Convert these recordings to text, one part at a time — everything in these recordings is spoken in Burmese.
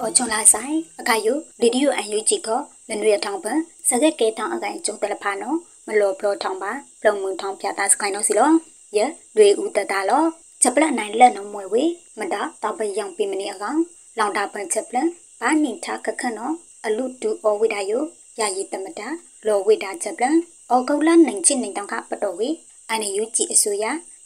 အော်ချွန်လာဆိုင်အကယုရေဒီယိုအန်ယူဂျီကလနွေထောင်ပန်စကက်ကဲတောင်အကန်ကျုံတလဖာနော်မလောပလောထောင်ပါပလုံမွန်ထောင်ပြတာစကိုင်းနော်စီလောယတွေဦးတတာလောချက်ပလက်နိုင်လက်နော်မွေဝေမတာတောက်ပယောင်ပြမနေအကောင်လောင်တာပန်ချက်ပလက်ဘာနိထခခနော်အလူတူအဝိဒါယုယာယီတမတာလောဝိဒါချက်ပလက်အောကုလနိုင်ချစ်နိုင်တောင်ခပတော်ဝေအန်ယူဂျီအစိုးရ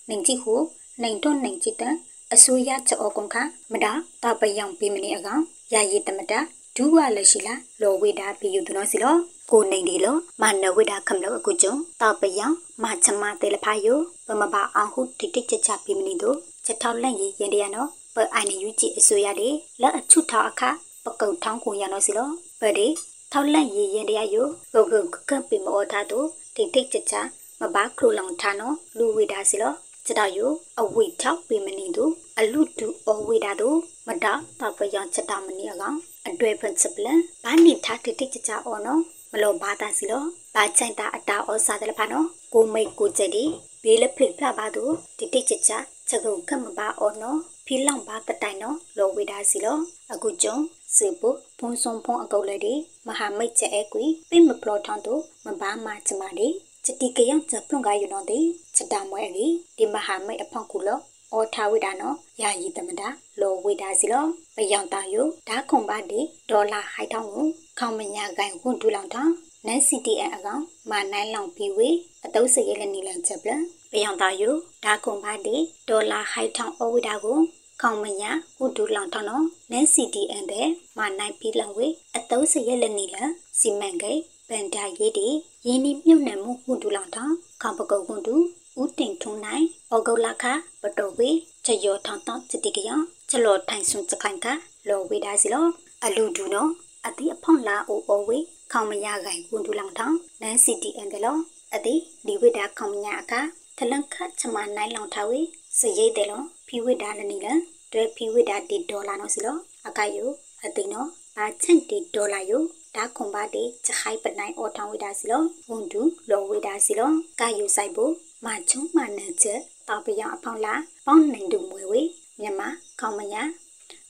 နိုင်ချစ်ဟုနိုင်တော့နိုင်ချစ်တဲ့ အစိုးရချောကုံခမတာတောက်ပယောင်ပြမနေအကောင်ယာယီတမတာဒူဝလရှိလာလောဝိဒါပြယူသူနော်စီလောကိုနေဒီလောမနဝိဒါခမလောအခုကျုံတောက်ပယံမချမတေလဖာယိုပမဘာအောင်ဟုတိတိချချပြမနီတို့ချက်ထောက်လက်ရရင်တရနော်ပအိုင်နယူကြည့်အစိုးရလေလက်အချုထောက်အခပကုတ်ထောင်းကိုရနော်စီလောပဒီထောက်လက်ရရင်တရယိုဂုတ်ဂုတ်ကပ်ပြမောထားတို့တိတိချချမဘာခရူလောင်ထားနော်လူဝိဒါစီလော စတယုအဝိထောက်ပေမနီတို့အလူတူအဝိဒါတို့မတာတပယံချက်တာမနီအကောင်အတွေ့ principle ဘာနိထားတိတိကျကျအော်နော်မလို့ဘာသာစီလို့ဘာချိုင်တာအတာဩစာတယ်ဖာနော်ကိုမိတ်ကိုချက်ဒီဘေးလက်ဖိဖလာပါတို့တိတိကျကျချက်ကုတ်ခမပါအော်နော်ဖီလောင်ပါတတိုင်နော်လောဝိဒါစီလို့အခုကျုံစေပုဖုံစုံဖုံအကုတ်လေဒီမဟာမိတ်ချက်အဲကွီပိမပလောထောင်းတို့မဘာမချမဒီ ချတိကယံချက်ပွန်ကယူနော်ဒီချက်တာမွဲကြီးဒီမဟာမိတ်အဖောက်ကူလို့အောထာဝိဒါနော်ယာယီတမတာလောဝိဒါစီလောပယောင်တာယုဓာခုံပါဒီဒေါ်လာဟိုက်တောင်းကိုခေါမညာကိုင်ဝန်ဒူလောင်တာနန် CTN အကောင်မာနိုင်လောင်ပြီးဝေအတုပ်စရဲလည်းနီလန်ချက်ပလပယောင်တာယုဓာခုံပါဒီဒေါ်လာဟိုက်ထောင်းအဝိဒါကိုခေါမညာဝဒူလောင်ထောင်းနော်နန် CTN တဲ့မာနိုင်ပြီးလောင်ဝေအတုပ်စရဲလည်းနီလန်စီမံကိန်း ပန်တာရေးဒီရင်းနှီးမြုပ်နှံမှုဝဒူလောင်ထောင်းခေါပကုတ်ကွန်တူဦးတင်ထုံနိုင်ဩဂုတ်လခပတော်ဝေချယောထောင်းတောင်းစတိကယချလောထိုင်ဆွန်စခိုင်ကလောဝေဒါစီလောအလူဒူနောအတိအဖောင်းလာအိုအိုဝေခေါမရဂိုင်ကွန်ဒူလောင်ထောင်းနန်စီတီအန်တယ်လောအတိဒီဝိဒါခေါမညာအခါထလန်ခချမနိုင်လောင်ထားဝေစရိတ်တယ်လောဖီဝိဒါလနီလတွဲဖီဝိဒါတီဒေါ်လာနော်စီလောအကယုအတိနော ဘာချန်တီဒေါ်လာယုဒါခွန်ပါတေချခိုင်ပနိုင်အော်ထောင်းဝိဒါစီလောဝန်ဒူလောဝိဒါစီလောကာယုဆိုင်ဖို့မချုံမနချက်တောက်ပယအဖောင်းလာပေါင်းနိုင်တူမွေဝေမြန်မာခေါမညာ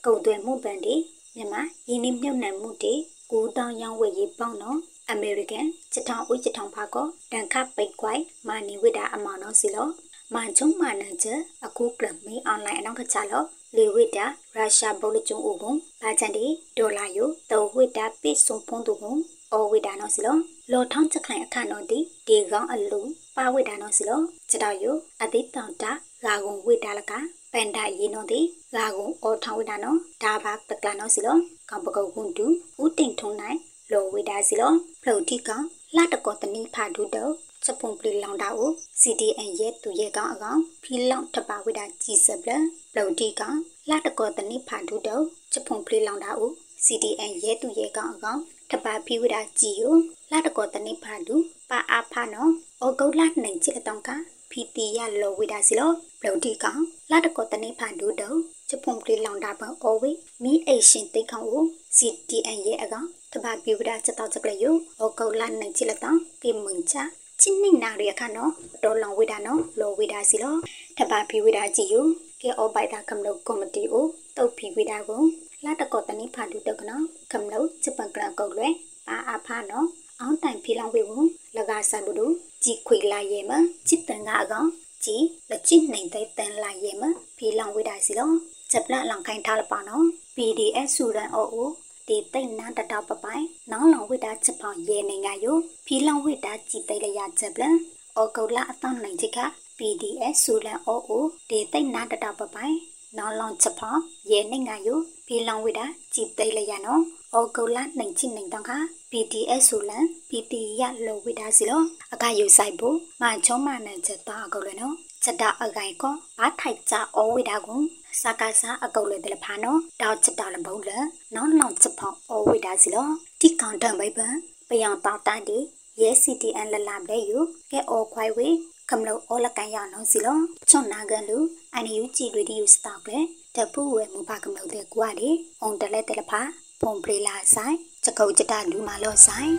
ကုံသွဲမှုပန်တီမြန်မာရင်းနှီးမြှုပ်နှံမှုတီကိုတောင်းရောင်းဝယ်ရေးပေါင်းတော့အမေရိကန်ချက်ထောင်ဦးချက်ထောင်ဖာကောတန်ခပိတ်ကွိုင်မာနီဝိဒါအမောင်တော့စီလောမချုံမနချက်အခုကလမေးအွန်လိုင်းအနောက်ကချလော လေဝိတာရုရှားဘုလကျုံဦးကုန်ဘာချန်တီဒေါ်လာယိုတောဝိတာပိစုံဖုံးသူကုန်အော်ဝိဒါနော်စီလောလောထောင်းချက်ခိုင်အခါနော်တီဒီကောင်အလူပါဝိဒါနော်စီလောချက်တော်ယိုအတိတောင်တာဂါကုံဝိဒါလကပန်ဒယေနော်တီဂါကုံအော်ထောင်းဝိဒါနော်ဒါဘာပကလာနော်စီလောကောင်ပကုတ်ကွန်တူဦးတိန်ထုံနိုင်လောဝိဒါစီလောဖလုတ်တိကောင်လာတကောတနိဖာဒုတော စပုံပလီလောင်တာကို CDN ရဲ့သူရဲ့ကောင်အကောင်ဖီလောင်ထပါဝိဒါကြီးစပလပလုတ်တိကောင်လာတကောတနိဖာဒုတောစပုံပလီလောင်တာကို CDN ရဲ့သူရဲ့ကောင်အကောင်ထပါဖီဝိဒါကြီးကိုလာတကောတနိဖာဒုပါအားဖာနော်ဩဂုတ်လနိုင်ချစ်အတောင်ကဖီတီရလောဝိဒါစီလောဘလော်တီကောင်လာတကောတနိဖာဒုတောချဖုံပလီလောင်တာပန်အော်ဝေမီအိရှင်တိတ်ခေါကို CDN ရဲ့အကောင်တပါပြူဒါချက်တော့ချက်ကလေးယဩဂုတ်လနိုင်ချစ်လက်တောင်ကေမွန်ချ ချင်းနိနာရခါနော်တော်လောင်ဝိဒါနော်လောဝိဒါစီလောတပါပြူဝိဒါကြည့်ယကေအောဘိုက်တာကမလို့ကော်မတီကိုတုတ်ဖီဝိဒါကိုလာတကောတနိဖာဒုတောကနော်ကမလို့ချပန်ကလကုတ်လွဲပါအဖာနော်အောင်တိုင်ဖီလောင်ဝေဘူးလကဆန်ဘူးကြည်ခွေလာရဲမချစ်တန်ကအကောင်ကြည်လက်ချစ်နိုင်တဲ့တန်လာရဲမဖီလောင်ဝေတာစီလောချက်ပလလောင်ခိုင်းထားလပါနော် PDF ဆူရန်အိုအို ဒီတိတ်နာတတော်ပပိုင်နောင်လောင်ဝိတာချက်ပေါင်ရဲနေငါယိုဖီလောင်ဝိတာကြည်တိတ်လရချက်ပလအောကုလာအတောင်းနိုင်ချစ်က PDF ဆူရန်အိုအိုဒီတိတ်နာတတော်ပပိုင်နောင်လောင်ချက်ပေါင်ရဲနေငါယိုဖီလောင်ဝိတာကြည်တိတ်လရနော်အောကုလာနိုင်ချစ်နိုင်တောင်းခ PTS ဆိုလန် PT ရလောဝိဒါစီလောအကယူဆိုင်ဖို့မချုံမနန်ချက်တာအကုတ်လေနော်ချက်တာအကိုင်ကောဘာထိုက်ကြအောဝိဒါကို စကားစားအကုတ်လေတယ်ဖာနော်တောက်ချက်တာလဘုံလနောင်းနောင်ချက်ဖောင်းအောဝိဒါစီလောတိကောင်တန်ဘိပန်ပယံတောက်တန်ဒီရဲ CTN လလဘလေယူကဲအောခွိုင်ဝေကမလို့အောလကန်ရနော်စီလောချွန်နာကန်လူအန်ယူကြည်ရီဒီယိုစတောက်လေတပူဝဲမဘာကမလို့တဲ့ကွာဒီအုံတလဲတယ်ဖာဖုန်ပရီလာဆိုင်ချက်ကုတ်ချက်တာလူမာလို့ဆိုင်